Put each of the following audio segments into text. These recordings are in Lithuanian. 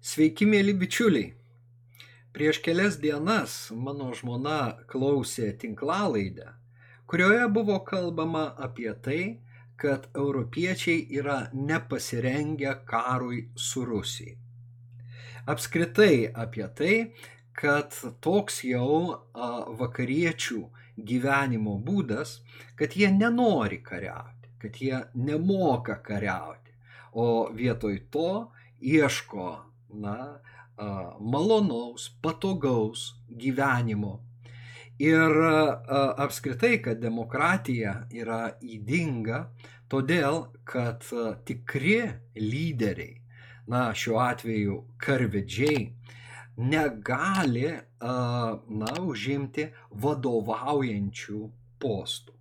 Sveiki, mėly bičiuliai. Prieš kelias dienas mano žmona klausė tinklalaidę, kurioje buvo kalbama apie tai, kad europiečiai yra nepasirengę karui su Rusija. Apskritai apie tai, kad toks jau vakariečių gyvenimo būdas, kad jie nenori kariauti, kad jie nemoka kariauti, o vietoj to ieško na, malonaus, patogaus gyvenimo. Ir apskritai, kad demokratija yra įdinga, todėl, kad tikri lyderiai, na, šiuo atveju karvedžiai, negali, na, užimti vadovaujančių postų.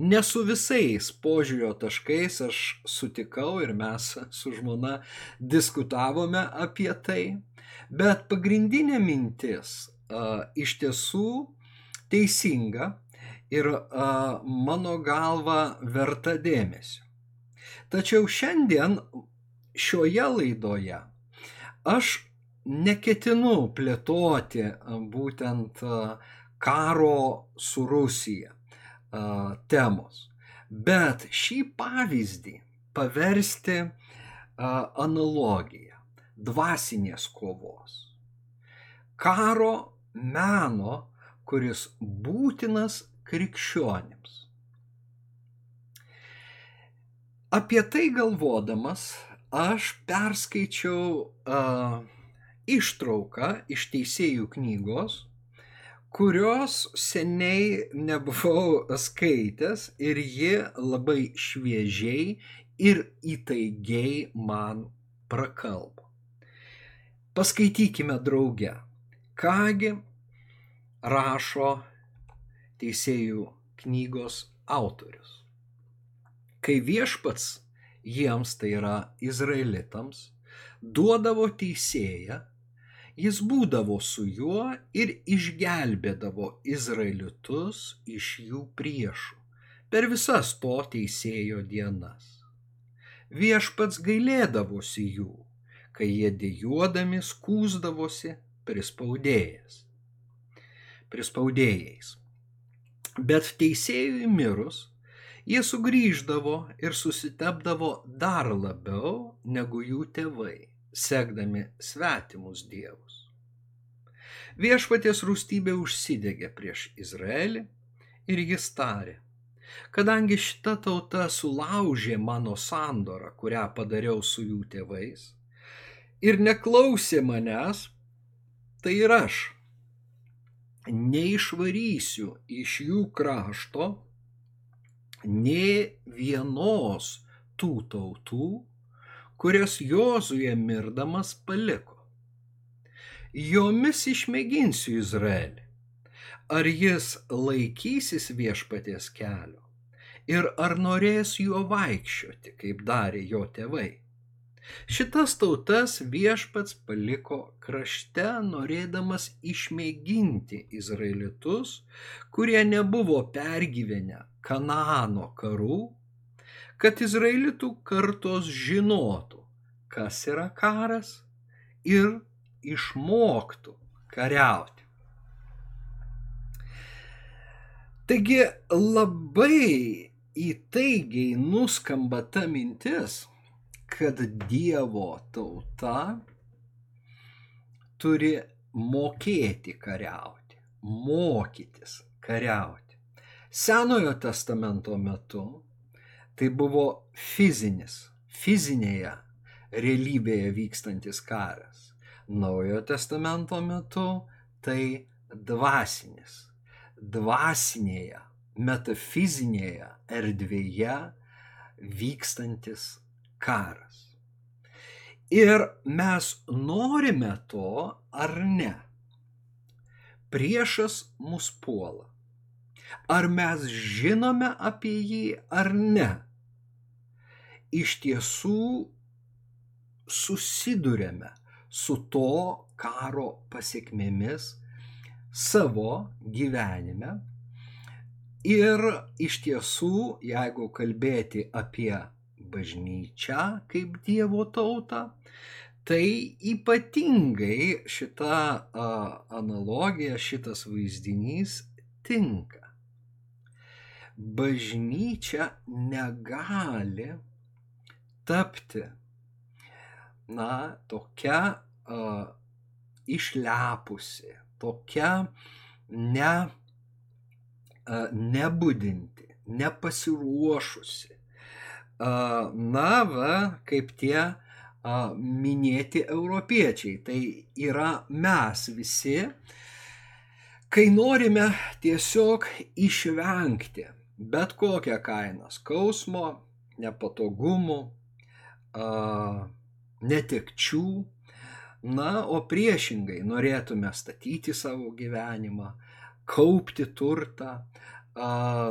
Ne su visais požiūrio taškais aš sutikau ir mes su žmona diskutavome apie tai, bet pagrindinė mintis a, iš tiesų teisinga ir a, mano galva verta dėmesio. Tačiau šiandien šioje laidoje aš neketinu plėtoti būtent karo su Rusija temos. Bet šį pavyzdį paversti analogiją dvasinės kovos. Karo meno, kuris būtinas krikščionims. Apie tai galvodamas aš perskaičiau uh, ištrauką iš teisėjų knygos kurios seniai nebuvau skaitęs ir ji labai šviežiai ir įtaigiai man prakalbo. Paskaitykime drauge, kągi rašo teisėjų knygos autorius. Kai viešpats jiems, tai yra izraelitams, duodavo teisėją, jis būdavo su juo ir išgelbėdavo izraelitus iš jų priešų per visas to teisėjo dienas. Viešpats gailėdavosi jų, kai jie dėjuodami skūsdavosi prispaudėjas. Prispaudėjais. Bet teisėjui mirus, jie sugrįždavo ir susitepdavo dar labiau negu jų tėvai sekdami svetimus dievus. Viešpaties rūstybė užsidegė prieš Izraelį ir jis tarė, kadangi šita tauta sulaužė mano sandorą, kurią padariau su jų tėvais, ir neklausė manęs, tai ir aš neišvarysiu iš jų krašto nie vienos tų tautų, kurias Jozuje mirdamas paliko. Jomis išmėginsiu Izraelį. Ar jis laikysis viešpaties kelio ir ar norės juo vaikščioti, kaip darė jo tėvai. Šitas tautas viešpats paliko krašte, norėdamas išmėginti izraelitus, kurie nebuvo pergyvenę Kanaano karų kad izraelitų kartos žinotų, kas yra karas ir išmoktų kariauti. Taigi labai įtaigiai nuskamba ta mintis, kad Dievo tauta turi mokėti kariauti, mokytis kariauti. Senojo testamento metu tai buvo fizinis, fizinėje realybėje vykstantis karas. Naujojo testamento metu tai dvasinis, dvasinėje, metafizinėje erdvėje vykstantis karas. Ir mes norime to ar ne. Priešas mus puola. Ar mes žinome apie jį ar ne? Iš tiesų susidurėme su to karo pasiekmėmis savo gyvenime. Ir iš tiesų, jeigu kalbėti apie bažnyčią kaip Dievo tautą, tai ypatingai šita analogija, šitas vaizdinys tinka. Bažnyčia negali tapti, na, tokia a, išlepusi, tokia ne, a, nebudinti, nepasiruošusi. A, na, va, kaip tie a, minėti europiečiai. Tai yra mes visi, kai norime tiesiog išvengti bet kokią kainą skausmo, nepatogumų, netekčių, na, o priešingai norėtume statyti savo gyvenimą, kaupti turtą,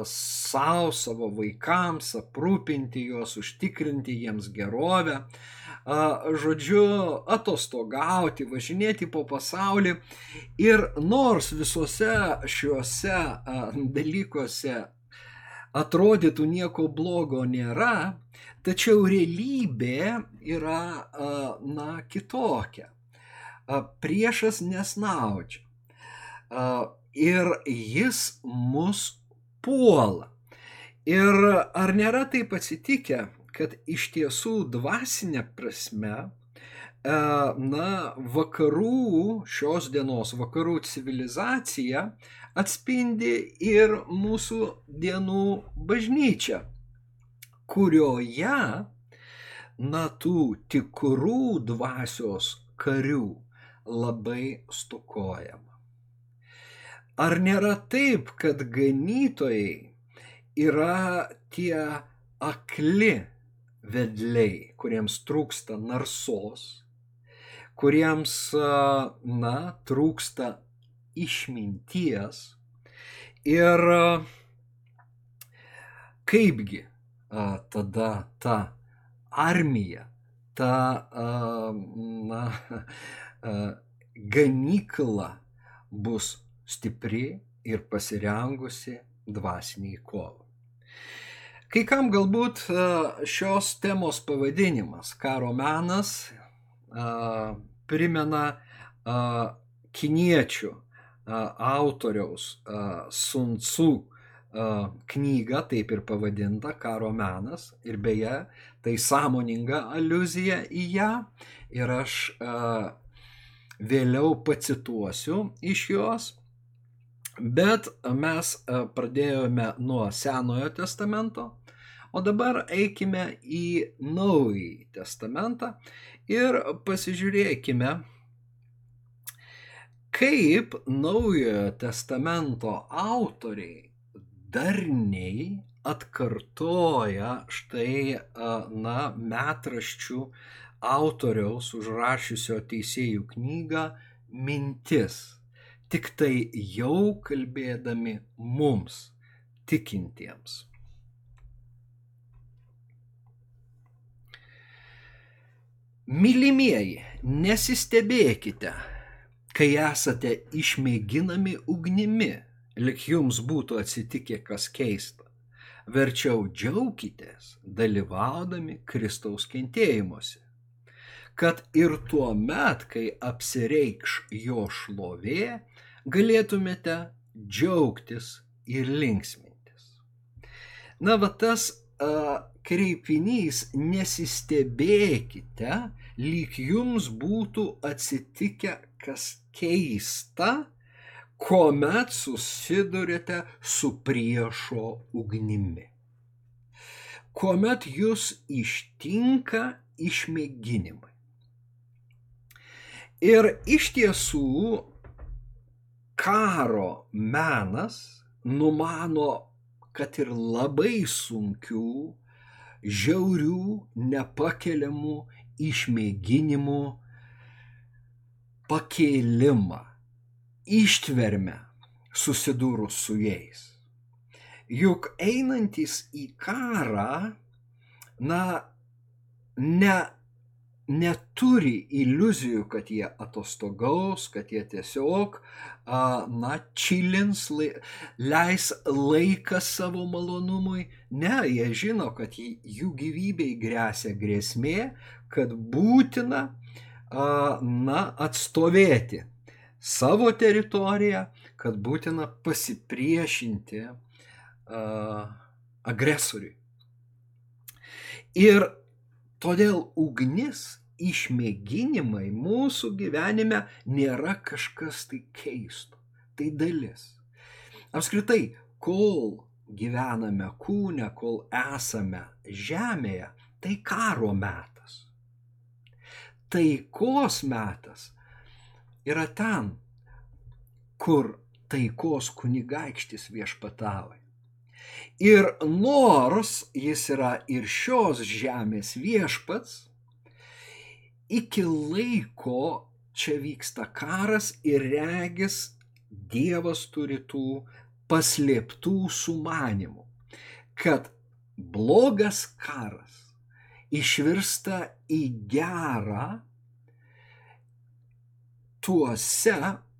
savo, savo vaikams, aprūpinti juos, užtikrinti jiems gerovę, žodžiu, atostogauti, važinėti po pasaulį. Ir nors visuose šiuose dalykuose atrodytų nieko blogo nėra, tačiau realybė yra, na, kitokia. Priešas nesnaudžia. Ir jis mus puola. Ir ar nėra taip atsitikę, kad iš tiesų dvasinė prasme, na, vakarų šios dienos, vakarų civilizacija atspindi ir mūsų dienų bažnyčią, kurioje, na, tų tikrų dvasios karių labai stokojama. Ar nėra taip, kad ganytojai yra tie akli vedliai, kuriems trūksta narsos, kuriems, na, trūksta išminties ir kaipgi tada ta armija, ta, na, ganykla bus stipri ir pasirengusi dvasiniai kovai. Kai kam galbūt šios temos pavadinimas karo menas primena kiniečių autoriaus Sun Tzu knygą, taip ir pavadinta Karo menas. Ir beje, tai sąmoninga aluzija į ją. Ir aš vėliau pacituosiu iš jos. Bet mes pradėjome nuo Senojo testamento, o dabar eikime į Naująjį testamentą ir pasižiūrėkime, kaip Naujojo testamento autoriai darniai atkartoja štai, na, metraščių autoriaus užrašiusio teisėjų knygą mintis tik tai jau kalbėdami mums, tikintiems. Mylimieji, nesistebėkite, kai esate išmėginami ugnimi, lik jums būtų atsitikę kas keista. Verčiau džiaukitės, dalyvaudami Kristaus kentėjimuose, kad ir tuo met, kai apsireikš jo šlovė, galėtumėte džiaugtis ir linksmintis. Na, va tas a, kreipinys nesistebėkite, lyg jums būtų atsitikę kas keista, kuomet susidurite su priešo ugnimi. Kuomet jūs ištinka išmėginimai. Ir iš tiesų karo menas numano, kad ir labai sunkių, žiaurių, nepakeliamų išmėginimų pakėlimą, ištvermę susidūrus su jais. Juk einantis į karą, na, ne neturi iliuzijų, kad jie atostogaus, kad jie tiesiog, na, čilins, leis laiką savo malonumui. Ne, jie žino, kad jų gyvybei grėsia grėsmė, kad būtina na, atstovėti savo teritoriją, kad būtina pasipriešinti agresoriui. Ir todėl ugnis išmėginimai mūsų gyvenime nėra kažkas tai keisto. Tai dalis. Apskritai, kol gyvename kūne, kol esame žemėje, tai karo metas. Taikos metas yra ten, kur taikos kunigaikštis viešpatauja. Ir nors jis yra ir šios žemės viešpats, iki laiko čia vyksta karas ir regis Dievas turi tų paslėptų sumanimų, kad blogas karas išvirsta į gerą tuose,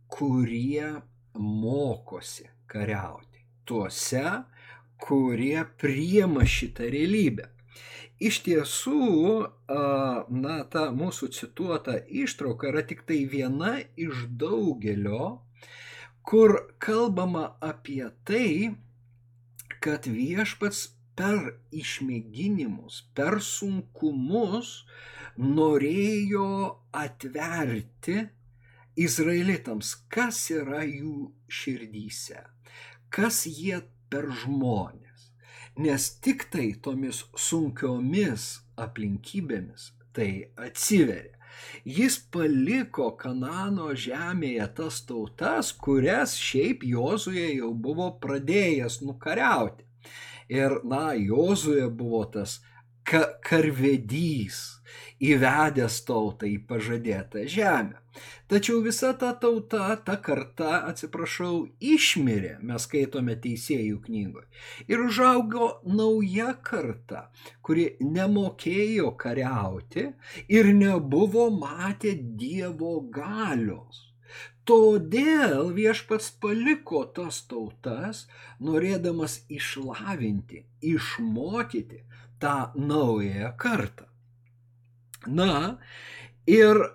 kurie mokosi kariauti, tuose, kurie priema šitą realybę. Iš tiesų, na, ta mūsų cituota ištrauka yra tik tai viena iš daugelio, kur kalbama apie tai, kad viešpats per išmėginimus, per sunkumus norėjo atverti izraelitams, kas yra jų širdyse, kas jie per žmonės. Nes tik tai tomis sunkiomis aplinkybėmis tai atsiveria. Jis paliko Kanano žemėje tas tautas, kurias šiaip Jozuje jau buvo pradėjęs nukariauti. Ir, na, Jozuje buvo tas ka karvedys, įvedęs tautą į pažadėtą žemę. Tačiau visa ta tauta, ta karta, atsiprašau, išmirė, mes skaitome teisėjų knygoje. Ir užaugo nauja karta, kuri nemokėjo kariauti ir nebuvo matę Dievo galios. Todėl viešpats paliko tas tautas, norėdamas išlavinti, išmokyti tą naująją kartą. Na, ir e,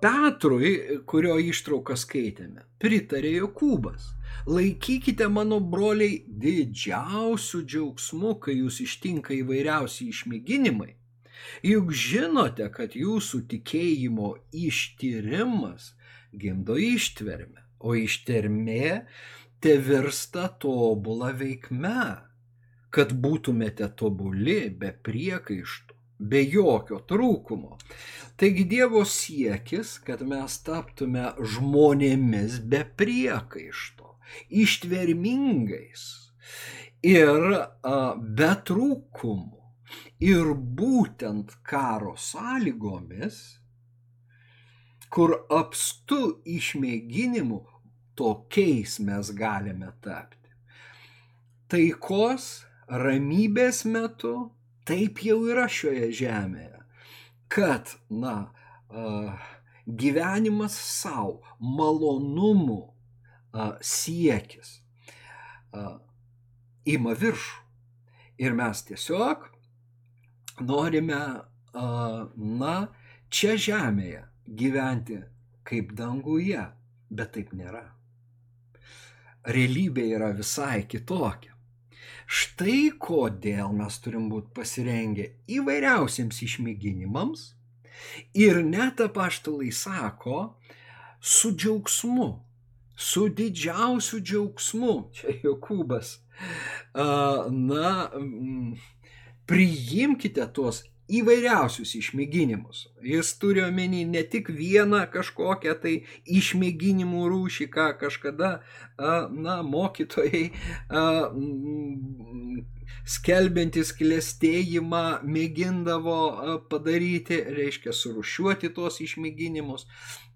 Petrui, kurio ištrauką skaitėme, pritarė Jokūbas. Laikykite mano broliai didžiausių džiaugsmų, kai jūs ištinka įvairiausi išmėginimai. Juk žinote, kad jūsų tikėjimo ištyrimas gimdo ištvermę, o ištvermė te virsta tobulą veikme, kad būtumėte tobuli be priekaištų be jokio trūkumo. Taigi Dievo siekis, kad mes taptume žmonėmis be priekaišto, ištvermingais ir be trūkumų. Ir būtent karo sąlygomis, kur apstu išmėginimų, tokiais mes galime tapti. Taikos, ramybės metu taip jau yra šioje žemėje, kad, na, gyvenimas savo, malonumų siekis ima viršų. Ir mes tiesiog norime, na, čia žemėje gyventi kaip danguje, bet taip nėra. Realybė yra visai kitokia. Štai kodėl mes turim būti pasirengę įvairiausiems išmėginimams ir net apaštalai sako, su džiaugsmu, su didžiausiu džiaugsmu, čia Jokūbas, na, priimkite tuos įvairiausius išmėginimus. Jis turi omeny ne tik vieną kažkokią tai išmėginimų rūšį, ką kažkada, na, mokytojai skelbiantis klėstėjimą mėgindavo padaryti, reiškia surušiuoti tuos išmėginimus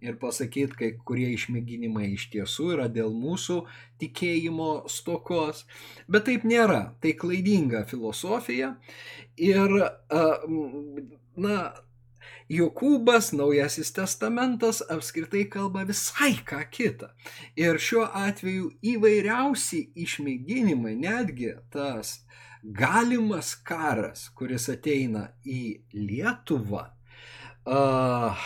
ir pasakyti, kai kurie išmėginimai iš tiesų yra dėl mūsų tikėjimo stokos. Bet taip nėra, tai klaidinga filosofija ir, na, Jokūbas, Naujasis testamentas apskritai kalba visai ką kitą. Ir šiuo atveju įvairiausi išmėginimai, netgi tas galimas karas, kuris ateina į Lietuvą, uh,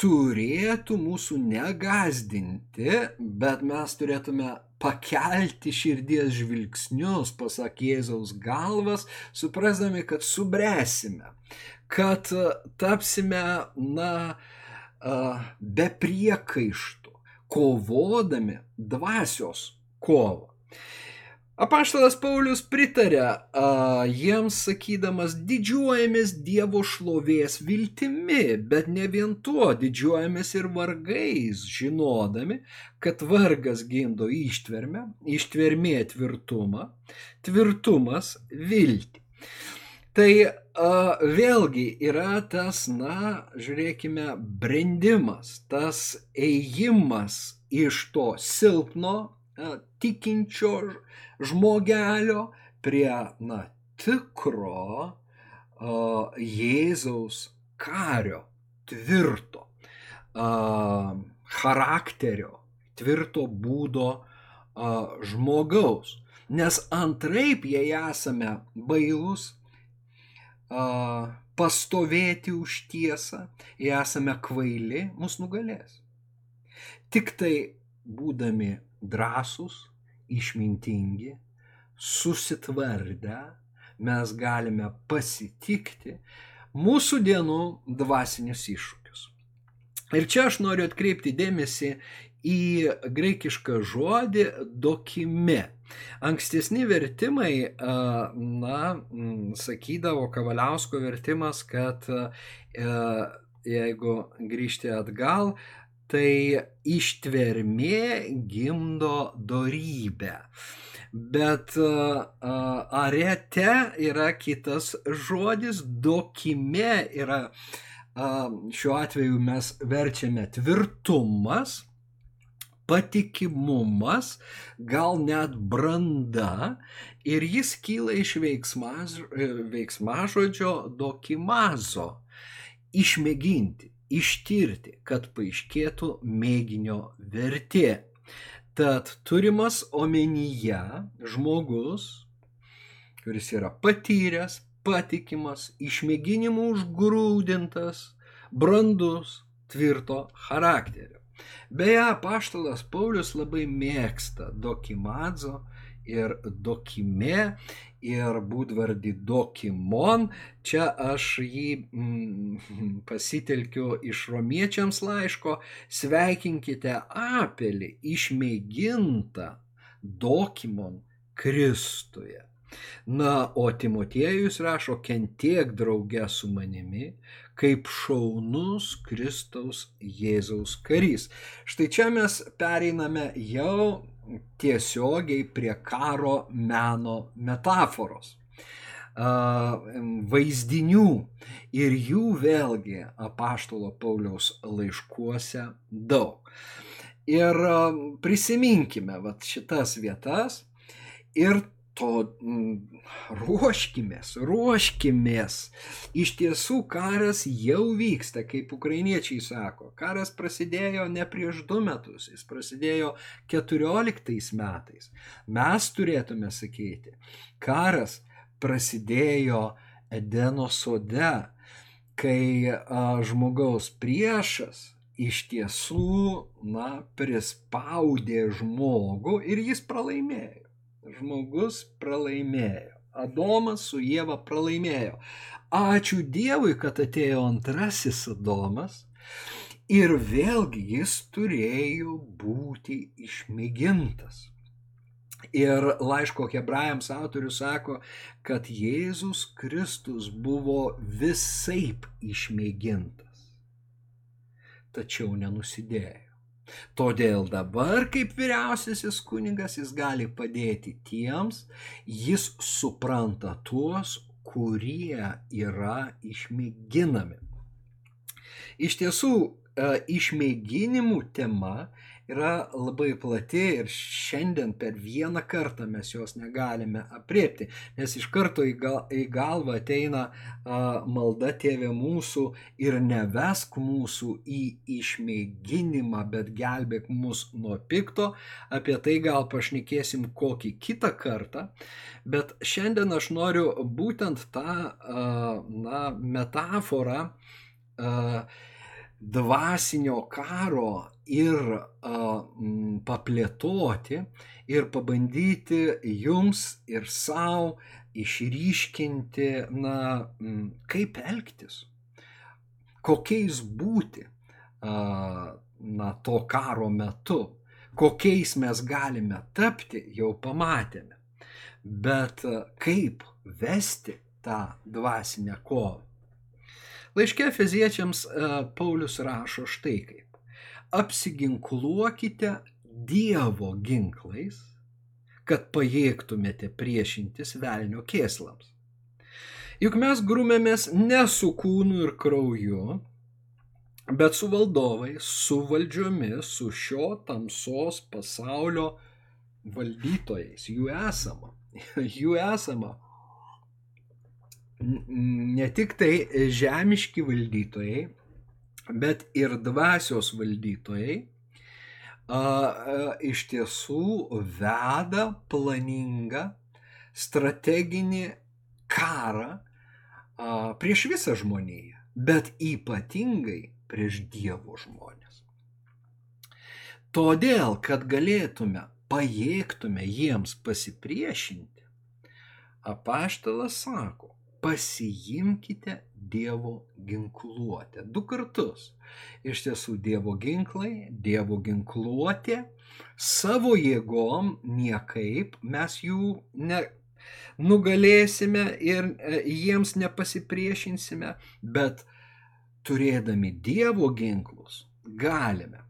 turėtų mūsų negazdinti, bet mes turėtume pakelti širdies žvilgsnius, pasak Jėzaus galvas, suprasdami, kad subręsime, kad tapsime, na, be priekaištų, kovodami dvasios kovą. Apaštalas Paulius pritarė a, jiems sakydamas, didžiuojamės Dievo šlovės viltimi, bet ne vien tuo, didžiuojamės ir vargais, žinodami, kad vargas gimdo ištvermę, ištvermė tvirtumą, tvirtumas viltį. Tai a, vėlgi yra tas, na, žiūrėkime, brendimas, tas ėjimas iš to silpno, a, tikinčio žmogelio prie na, tikro uh, Jėzaus kario, tvirto uh, charakterio, tvirto būdo uh, žmogaus. Nes antraip, jei esame bailus, uh, pastovėti už tiesą, jei esame kvaili, mus nugalės. Tik tai būdami drąsūs, išmintingi, susitvardę, mes galime pasitikti mūsų dienų dvasinius iššūkius. Ir čia aš noriu atkreipti dėmesį į graikišką žodį dokime. Ankstesni vertimai, na, sakydavo Kavaliausko vertimas, kad jeigu grįžti atgal, tai ištvermė gimdo dorybę. Bet arete yra kitas žodis, dokime yra, šiuo atveju mes verčiame tvirtumas, patikimumas, gal net branda ir jis kyla iš veiksmažodžio dokimazo - išmėginti ištirti, kad paaiškėtų mėginio vertė. Tad turimas omenyje žmogus, kuris yra patyręs, patikimas, išmėginimų užgrūdintas, brandus, tvirto charakterio. Beje, paštalas Paulius labai mėgsta dokimadzo ir dokime ir būdvardį dokimon. Čia aš jį mm, pasitelkiu iš romiečiams laiško. Sveikinkite apelį išmėgintą dokimon Kristuje. Na, o Timotiejus rašo, kentiek drauge su manimi, kaip šaunus Kristaus Jėzaus karys. Štai čia mes pereiname jau tiesiogiai prie karo meno metaforos vaizdinių ir jų vėlgi apaštalo Pauliaus laiškuose daug. Ir prisiminkime vat, šitas vietas ir to mm, ruoškimės, ruoškimės. Iš tiesų karas jau vyksta, kaip ukrainiečiai sako. Karas prasidėjo ne prieš du metus, jis prasidėjo keturioliktais metais. Mes turėtume sakyti, karas prasidėjo Edeno sode, kai a, žmogaus priešas iš tiesų, na, prispaudė žmogų ir jis pralaimėjo žmogus pralaimėjo. Adomas su Jėva pralaimėjo. Ačiū Dievui, kad atėjo antrasis Adomas ir vėlgi jis turėjo būti išmėgintas. Ir laiško hebrajams autorius sako, kad Jėzus Kristus buvo visaip išmėgintas, tačiau nenusidėjo. Todėl dabar, kaip vyriausiasis kuningas, jis gali padėti tiems, jis supranta tuos, kurie yra išmėginami. Iš tiesų, e, išmėginimų tema yra labai plati ir šiandien per vieną kartą mes jos negalime apriepti, nes iš karto į, gal, į galvą ateina a, malda tėvė mūsų ir nevesk mūsų į išmėginimą, bet gelbėk mus nuo pikto, apie tai gal pašnekėsim kokį kitą kartą, bet šiandien aš noriu būtent tą a, na, metaforą dvasinio karo ir a, m, paplėtoti ir pabandyti jums ir savo išryškinti, na, m, kaip elgtis, kokiais būti a, na, to karo metu, kokiais mes galime tapti, jau pamatėme. Bet kaip vesti tą dvasinę kovą? Laiške feziečiams Paulius rašo štai kaip. Apsiginkluokite Dievo ginklais, kad pajėgtumėte priešintis velnio kėslams. Juk mes grumėmės ne su kūnu ir krauju, bet su valdovais, su valdžiomis, su šio tamsos pasaulio valdytojais. Jų esama. Jų esama. Ne tik tai žemiški valdytojai, bet ir dvasios valdytojai iš tiesų veda planingą strateginį karą prieš visą žmoniją, bet ypatingai prieš Dievo žmonės. Todėl, kad galėtume, pajėgtume jiems pasipriešinti, apaštalas sako, pasiimkite Dievo ginkluotę. Du kartus. Iš tiesų, Dievo ginklai, Dievo ginkluotė, savo jėgom niekaip mes jų ne, nugalėsime ir e, jiems nepasipriešinsime, bet turėdami Dievo ginklus, galime.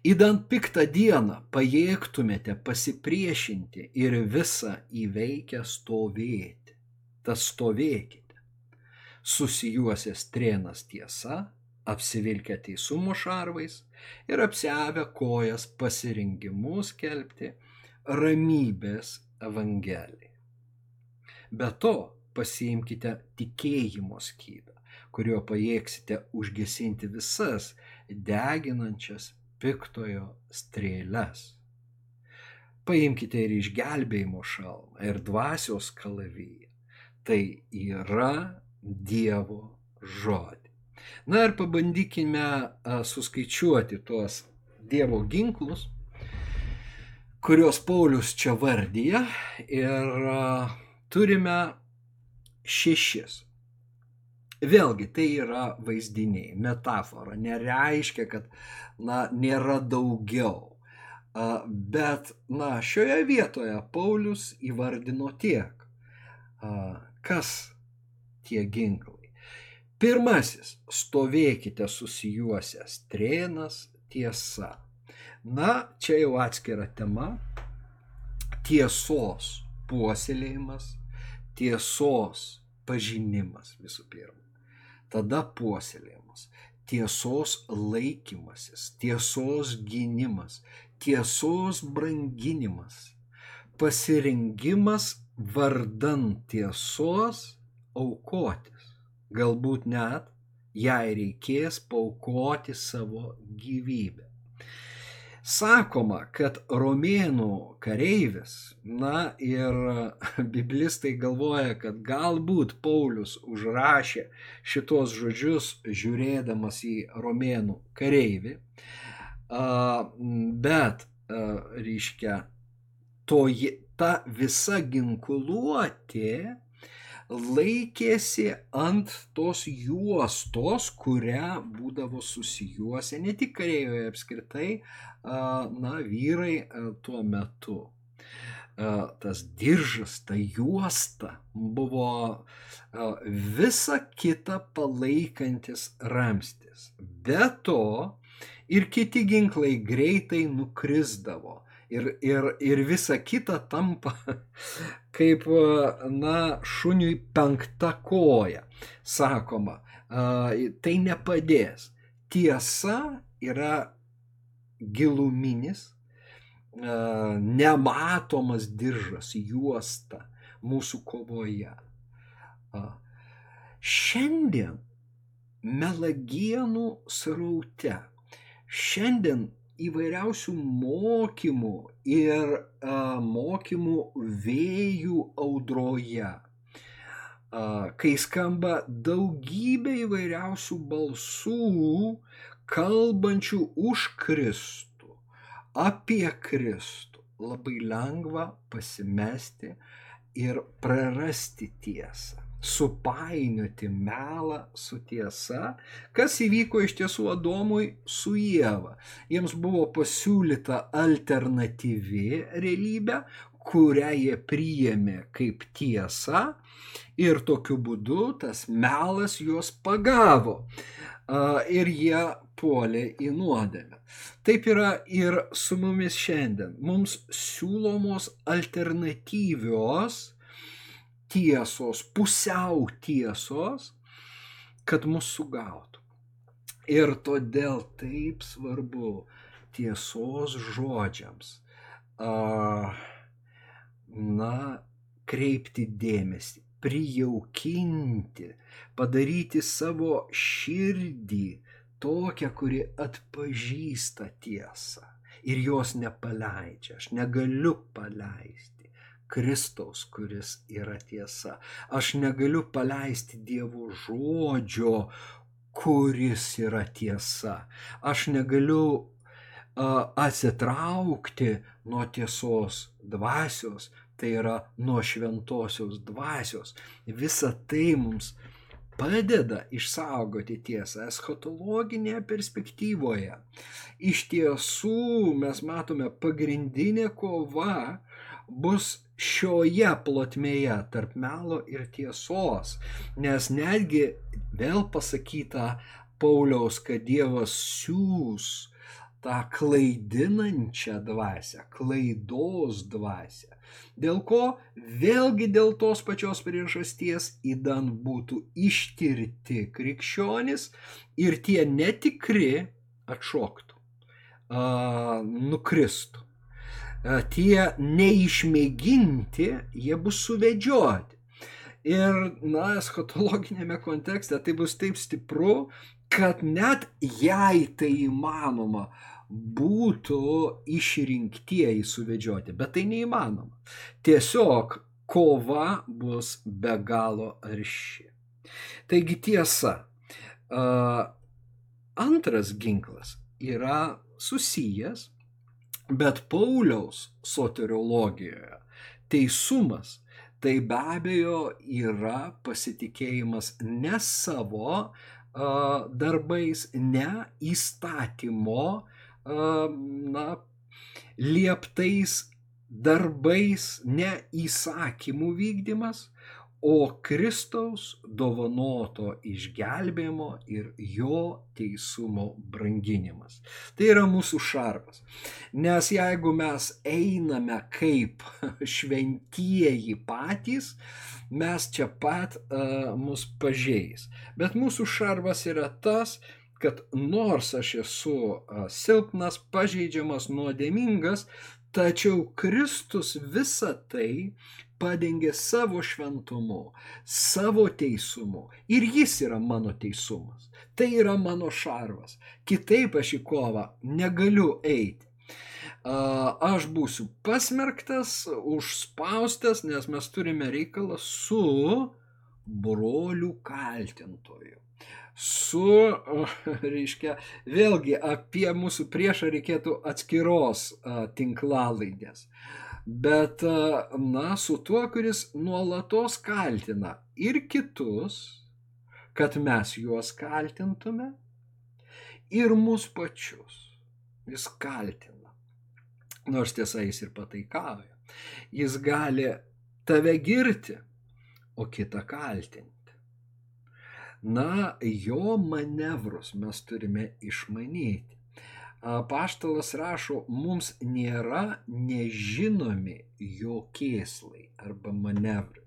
Įdant piktą dieną pajėgtumėte pasipriešinti ir visą įveikę stovėti. Tas stovėkite. Susijuosęs trėnas tiesa, apsivilkę teisumo šarvais ir apsiavę kojas pasirinkimu skelbti ramybės evangeliją. Be to pasiimkite tikėjimo skydą kuriuo pajėgsite užgesinti visas deginančias piktojo strėles. Paimkite ir išgelbėjimo šalmą ir dvasios kalavyją. Tai yra Dievo žodį. Na ir pabandykime suskaičiuoti tuos Dievo ginklus, kuriuos Paulius čia vardyja ir turime šešis. Vėlgi, tai yra vaizdiniai, metafora, nereiškia, kad na, nėra daugiau. Bet na, šioje vietoje Paulius įvardino tiek, kas tie ginklai. Pirmasis - stovėkite susijuosęs trėnas tiesa. Na, čia jau atskira tema - tiesos puoselėjimas, tiesos pažinimas visų pirma tada puoselėjimas, tiesos laikymasis, tiesos gynimas, tiesos branginimas, pasirengimas vardan tiesos aukotis. Galbūt net jai reikės paukoti savo gyvybę. Sakoma, kad romėnų kareivis, na ir biblistai galvoja, kad galbūt Paulius užrašė šitos žodžius žiūrėdamas į romėnų kareivį, bet, reiškia, to, ta visa ginkluotė laikėsi ant tos juostos, kurią būdavo susijuose ne tik kareivoje apskritai, na, vyrai tuo metu. Tas diržas, ta juosta buvo visa kita palaikantis ramstis. Be to ir kiti ginklai greitai nukrisdavo ir, ir, ir visa kita tampa kaip, na, šuniui penkta koja, sakoma. Tai nepadės. Tiesa yra giluminis, nematomas diržas, juosta mūsų kovoje. Šiandien melagienų sraute, šiandien įvairiausių mokymų ir a, mokymų vėjų audroje. kai skamba daugybė įvairiausių balsų, kalbančių už Kristų, apie Kristų, labai lengva pasimesti ir prarasti tiesą supainioti melą su tiesa, kas įvyko iš tiesų Adomui su Jėva. Jiems buvo pasiūlyta alternatyvi realybė, kurią jie priėmė kaip tiesa ir tokiu būdu tas melas juos pagavo ir jie puolė į nuodėmę. Taip yra ir su mumis šiandien. Mums siūlomos alternatyvios tiesos, pusiau tiesos, kad mus sugautų. Ir todėl taip svarbu tiesos žodžiams, na, kreipti dėmesį, prijaukinti, padaryti savo širdį tokią, kuri atpažįsta tiesą ir jos nepaleidžia. Aš negaliu paleisti. Kristaus, kuris yra tiesa. Aš negaliu paleisti Dievo žodžio, kuris yra tiesa. Aš negaliu uh, atsitraukti nuo tiesos dvasios, tai yra nuo šventosios dvasios. Visa tai mums padeda išsaugoti tiesą eschatologinėje perspektyvoje. Iš tiesų mes matome pagrindinė kova bus šioje plotmėje tarp melo ir tiesos. Nes netgi vėl pasakyta Pauliaus, kad Dievas siūs tą klaidinančią dvasę, klaidos dvasę. Dėl ko vėlgi dėl tos pačios priežasties įdan būtų ištirti krikščionis ir tie netikri atšoktų, uh, nukristų. E, tie neišmėginti, jie bus suvedžioti. Ir, na, eschatologinėme kontekste tai bus taip stipru, kad net jei tai įmanoma, būtų išrinktieji suvedžioti, bet tai neįmanoma. Tiesiog kova bus be galo arši. Taigi tiesa, antras ginklas yra susijęs Bet Pauliaus soteriologijoje teisumas tai be abejo yra pasitikėjimas ne savo uh, darbais, ne įstatymo uh, na, lieptais darbais, ne įsakymų vykdymas, o Kristaus dovanoto išgelbėjimo ir jo teisumo branginimas. Tai yra mūsų šarvas. Nes jeigu mes einame kaip šventieji patys, mes čia pat uh, mus pažeis. Bet mūsų šarvas yra tas, kad nors aš esu uh, silpnas, pažeidžiamas, nuodėmingas, tačiau Kristus visą tai padengė savo šventumu, savo teisumu. Ir jis yra mano teisumas. Tai yra mano šarvas. Kitaip aš į kovą negaliu eiti. Aš būsiu pasmerktas, užspaustas, nes mes turime reikalą su brolių kaltintoju. Su, reiškia, vėlgi apie mūsų priešą reikėtų atskiros tinklalaidės bet na, su tuo, kuris nuolatos kaltina ir kitus, kad mes juos kaltintume, ir mus pačius. Jis kaltina. Nors tiesa, jis ir pataikauja. Jis gali tave girti, o kitą kaltinti. Na, jo manevrus mes turime išmanyti. Paštalas rašo, mums nėra nežinomi jo kėslai arba manevrai.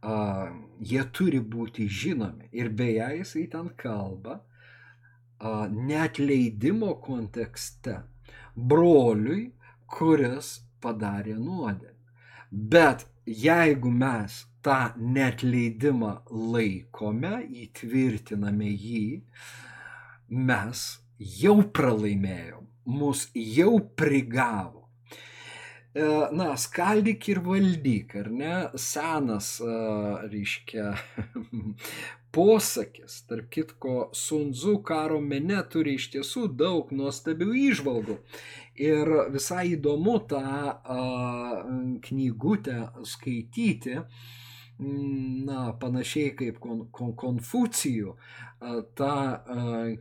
Uh, jie turi būti žinomi. Ir beje, jisai ten kalba uh, net leidimo kontekste broliui, kuris padarė nuodėmę. Bet jeigu mes tą net leidimą laikome, įtvirtiname jį, mes jau pralaimėjom, mus jau prigavo. na, skaldyk ir valdyk, ar ne, senas, reiškia, posakis, tarp kitko, Sunzu karo mene turi iš tiesų daug nuostabių išvalgų. Ir visai įdomu tą a, knygutę skaityti, na, panašiai kaip kon, kon, Konfucijų, tą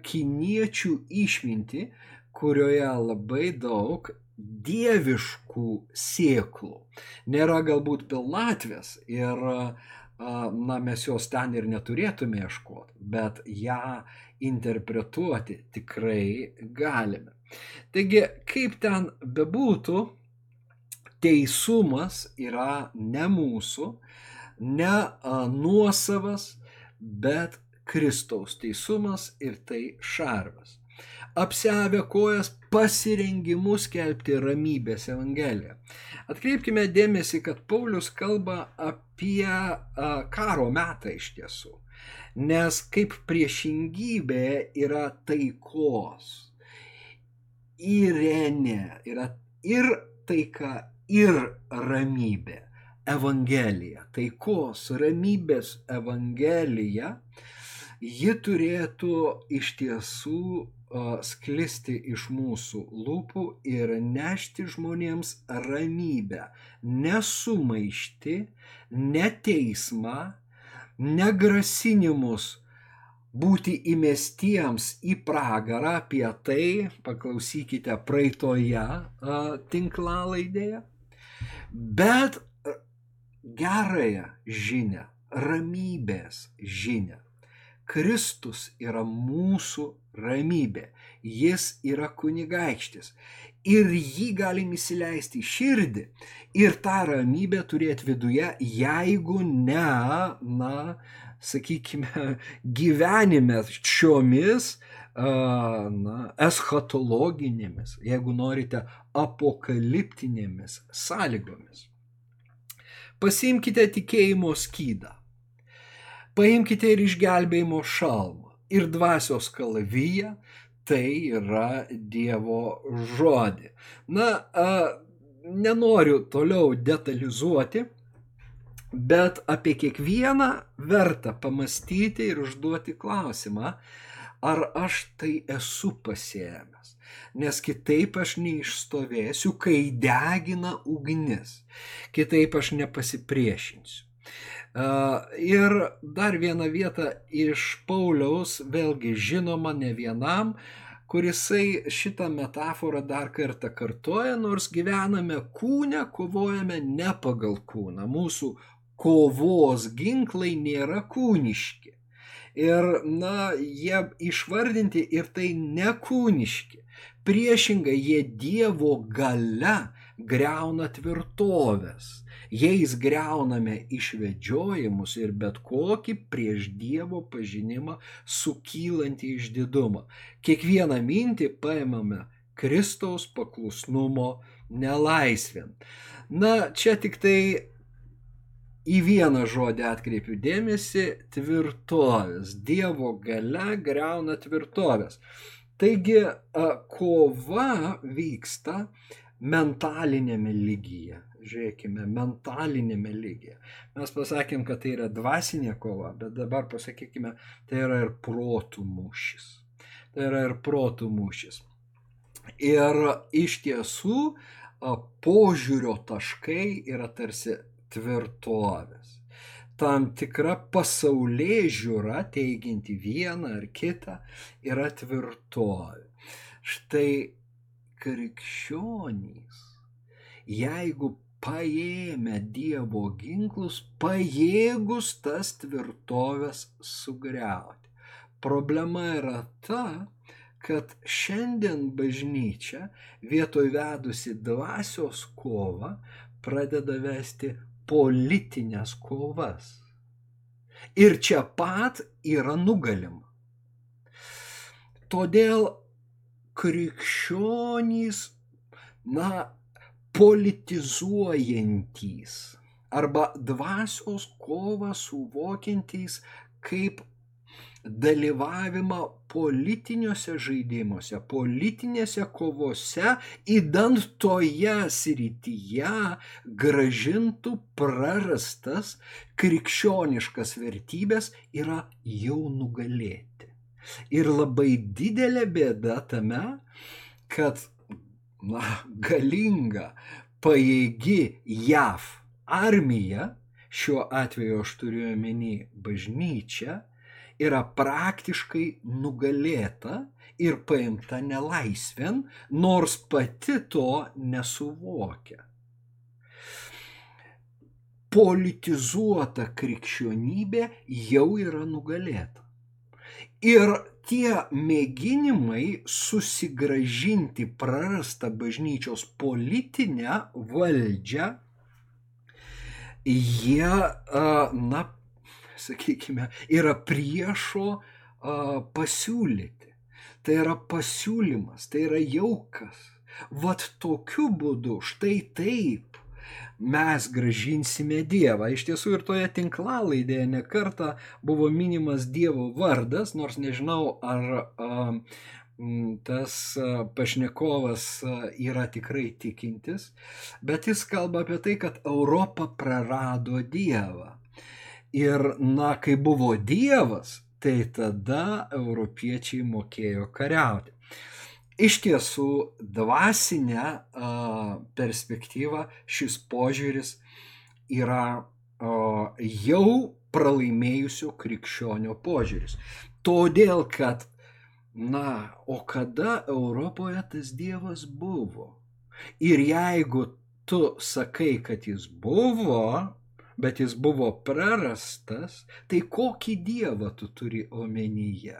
kiniečių išminti, kurioje labai daug dieviškų sėklų. Nėra galbūt pilnatvės ir na, mes jos ten ir neturėtume ieškoti, bet ją interpretuoti tikrai galime. Taigi, kaip ten bebūtų, teisumas yra ne mūsų, ne nuosavas, bet Kristaus teisumas ir tai šarvas apsiavę kojas pasirengimu skelbti ramybės evangeliją. Atkreipkime dėmesį, kad Paulius kalba apie karo metą iš tiesų, nes kaip priešingybė yra taikos. Irenė yra ir taika, ir ramybė. Evangelija, taikos, ramybės evangelija, ji turėtų iš tiesų sklisti iš mūsų lūpų ir nešti žmonėms ramybę, nesumaišti, neteismą, negrasinimus būti įmestiems į pragarą, apie tai paklausykite praeitoje tinklalaidėje, bet gerąją žinę, ramybės žinę. Kristus yra mūsų ramybė. Jis yra kunigaikštis. Ir jį galim įsileisti į širdį ir tą ramybę turėti viduje, jeigu ne, na, sakykime, gyvenime šiomis, na, eschatologinėmis, jeigu norite, apokaliptinėmis sąlygomis. Pasimkite tikėjimo skydą Paimkite ir išgelbėjimo šalmą ir dvasios kalaviją, tai yra Dievo žodį. Na, a, nenoriu toliau detalizuoti, bet apie kiekvieną verta pamastyti ir užduoti klausimą, ar aš tai esu pasėmęs. Nes kitaip aš neišstovėsiu, kai degina ugnis. Kitaip aš nepasipriešinsiu. Ir dar viena vieta iš Pauliaus, vėlgi žinoma ne vienam, kurisai šitą metaforą dar kartą kartoja, nors gyvename kūne, kovojame ne pagal kūną. Mūsų kovos ginklai nėra kūniški. Ir, na, jie išvardinti ir tai nekūniški. Priešingai, jie Dievo gale greuna tvirtovės Jais greuname išvedžiojimus ir bet kokį prieš Dievo pažinimą sukylantį išdidumą. Kiekvieną mintį paimame Kristaus paklusnumo nelaisvėn. Na, čia tik tai į vieną žodį atkreipiu dėmesį - tvirtovės. Dievo gale greuna tvirtovės. Taigi kova vyksta mentalinėme lygyje žiūrėkime, mentalinėme lygyje. Mes pasakėm, kad tai yra dvasinė kova, bet dabar pasakykime, tai yra ir protų mūšis. Tai yra ir protų mūšis. Ir iš tiesų požiūrio taškai yra tarsi tvirtovės. Tam tikra pasaulyje žiūra, teiginti vieną ar kitą, yra tvirtovė. Štai krikščionys, jeigu paėmę Dievo ginklus, pajėgus tas tvirtovės sugriauti. Problema yra ta, kad šiandien bažnyčia vietoj vedusi dvasios kovą pradeda vesti politinės kovas. Ir čia pat yra nugalima. Todėl krikščionys, na, politizuojantys arba dvasios kovą suvokiantys kaip dalyvavimą politiniuose žaidimuose, politinėse kovose, įdant toje srityje gražintų prarastas krikščioniškas vertybės yra jau nugalėti. Ir labai didelė bėda tame, kad na, galinga, pajėgi JAV armija, šiuo atveju aš turiu omeny bažnyčią, yra praktiškai nugalėta ir paimta nelaisvėn, nors pati to nesuvokia. Politizuota krikščionybė jau yra nugalėta. Ir tie mėginimai susigražinti prarastą bažnyčios politinę valdžią, jie, na, sakykime, yra priešo pasiūlyti. Tai yra pasiūlymas, tai yra jaukas. Vat tokiu būdu, štai taip mes gražinsime Dievą. Iš tiesų ir toje tinklalaidėje nekarta buvo minimas Dievo vardas, nors nežinau, ar a, tas pašnekovas yra tikrai tikintis, bet jis kalba apie tai, kad Europa prarado Dievą. Ir, na, kai buvo Dievas, tai tada europiečiai mokėjo kariauti. Iš tiesų, dvasinė perspektyva šis požiūris yra jau pralaimėjusio krikščionio požiūris. Todėl, kad, na, o kada Europoje tas Dievas buvo? Ir jeigu tu sakai, kad jis buvo, bet jis buvo prarastas, tai kokį dievą tu turi omenyje?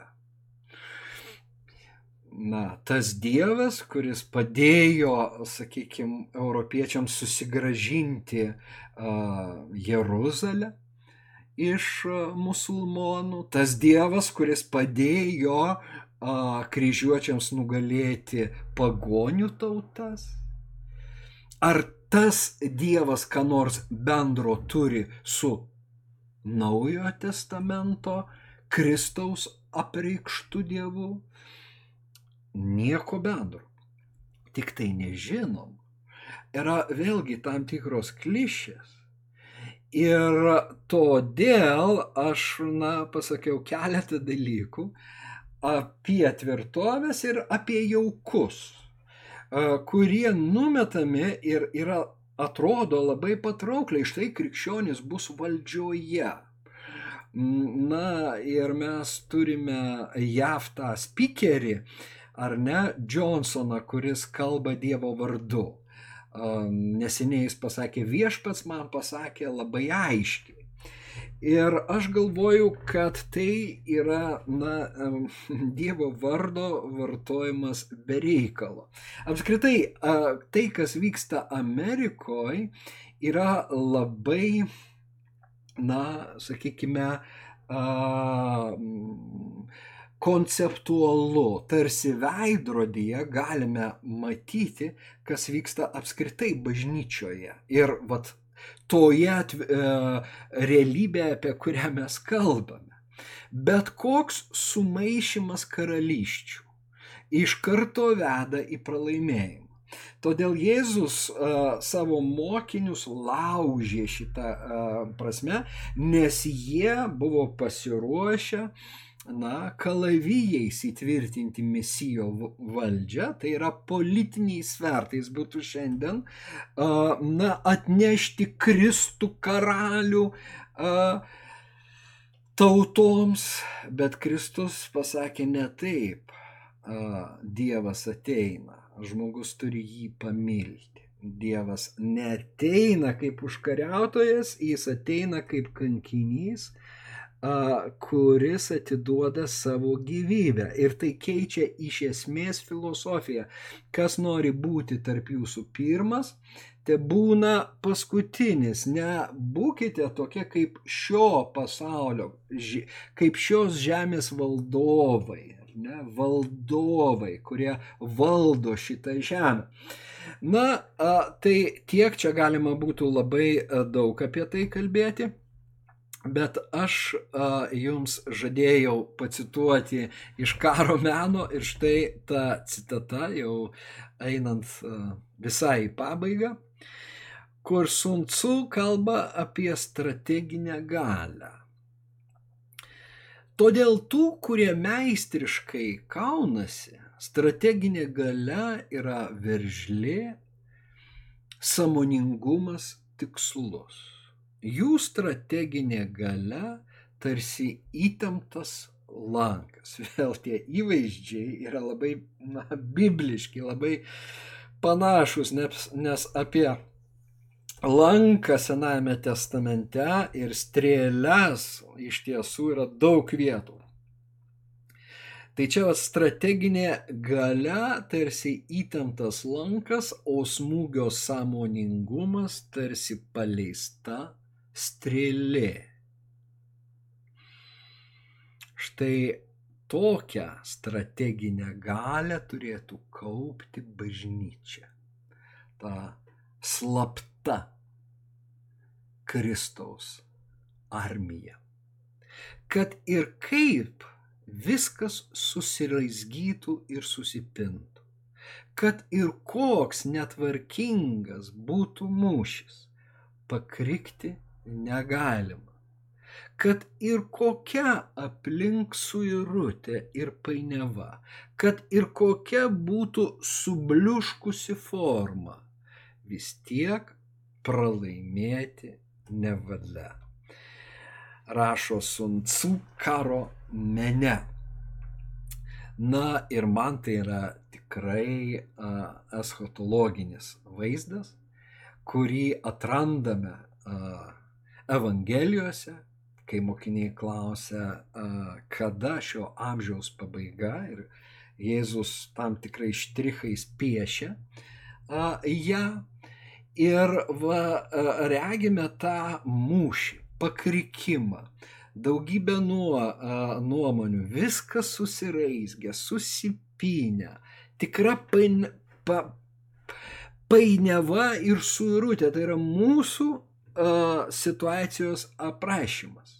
Na, tas dievas, kuris padėjo, sakykime, europiečiams susigražinti uh, Jeruzalę iš uh, musulmonų, tas dievas, kuris padėjo uh, kryžiuočiams nugalėti pagonių tautas. Ar tas Dievas ką nors bendro turi su Naujojo testamento Kristaus apreikštų Dievu? Nieko bendro. Tik tai nežinom. Yra vėlgi tam tikros klišės. Ir todėl aš, na, pasakiau keletą dalykų apie tvirtovės ir apie jaukus kurie numetami ir yra, atrodo labai patraukliai, štai krikščionis bus valdžioje. Na ir mes turime JAV tą spikerį, ar ne, Johnsoną, kuris kalba Dievo vardu. Neseniai jis pasakė, viešpats man pasakė labai aiškiai. Ir aš galvoju, kad tai yra, na, Dievo vardo vartojimas be reikalo. Apskritai, tai, kas vyksta Amerikoje, yra labai, na, sakykime, konceptualu, tarsi veidrodyje galime matyti, kas vyksta apskritai bažnyčioje. Ir vat toje e, realybėje, apie kurią mes kalbame. Bet koks sumaišymas karališčių iš karto veda į pralaimėjimą. Todėl Jėzus uh, savo mokinius laužė šitą uh, prasme, nes jie buvo pasiruošę uh, na, kalavijais įtvirtinti mesijo valdžią, tai yra politiniais svertais būtų šiandien, na, atnešti Kristų karalių tautoms, bet Kristus pasakė ne taip, Dievas ateina, žmogus turi jį pamilti. Dievas neteina kaip užkariautojas, jis ateina kaip kankinys, kuris atiduoda savo gyvybę. Ir tai keičia iš esmės filosofiją. Kas nori būti tarp jūsų pirmas, te būna paskutinis. Nebūkite tokie kaip šio pasaulio, kaip šios žemės valdovai. Ne, valdovai, kurie valdo šitą žemę. Na, tai tiek čia galima būtų labai daug apie tai kalbėti. Bet aš a, jums žadėjau pacituoti iš karo meno ir štai ta citata jau einant a, visai į pabaigą, kur Sun Tzu kalba apie strateginę galę. Todėl tų, kurie meistriškai kaunasi, strateginė gale yra veržlė, samoningumas tikslus jų strateginė gale tarsi įtemptas lankas. Vėl tie įvaizdžiai yra labai na, bibliški, labai panašus, nes, nes apie lanką Senajame testamente ir strėlės iš tiesų yra daug vietų. Tai čia strateginė gale tarsi įtemptas lankas, o smūgio sąmoningumas tarsi paleista strėlė. Štai tokią strateginę galę turėtų kaupti bažnyčia. Ta slapta Kristaus armija. Kad ir kaip viskas susiraizgytų ir susipintų. Kad ir koks netvarkingas būtų mūšis, pakrikti negalima. Kad ir kokia aplink suirutė ir painiava, kad ir kokia būtų subliuškusi forma, vis tiek pralaimėti nevalia. Rašo Suncu karo mene. Na ir man tai yra tikrai uh, eschatologinis vaizdas, kurį atrandame uh, Evangelijose, kai mokiniai klausia, kada šio amžiaus pabaiga ir Jėzus tam tikrai štrichais piešia ją ir va, regime tą mūšį, pakrikimą, daugybę nuo, nuomonių, viskas susiraizgė, susipinę, tikra pain, pa, painiava ir suirutė, tai yra mūsų situacijos aprašymas.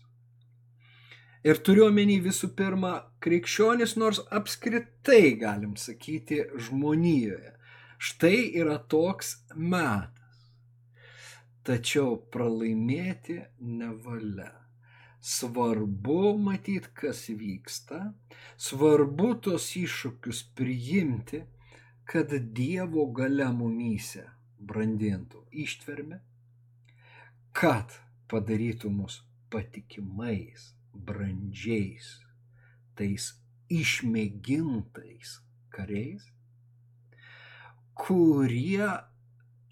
Ir turiuomenį visų pirma krikščionis, nors apskritai galim sakyti žmonijoje. Štai yra toks metas. Tačiau pralaimėti nevalia. Svarbu matyti, kas vyksta, svarbu tos iššūkius priimti, kad Dievo gale mumyse brandintų ištvermę, kad padarytų mus patikimais, brandžiais, tais išmėgintais kariais, kurie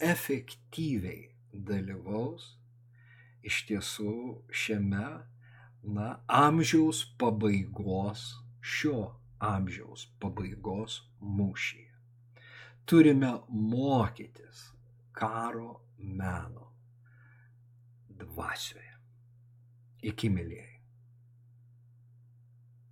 efektyviai dalyvaus iš tiesų šiame na, amžiaus pabaigos, šio amžiaus pabaigos mūšyje. Turime mokytis karo meno dvasioje. Iki mylėjai.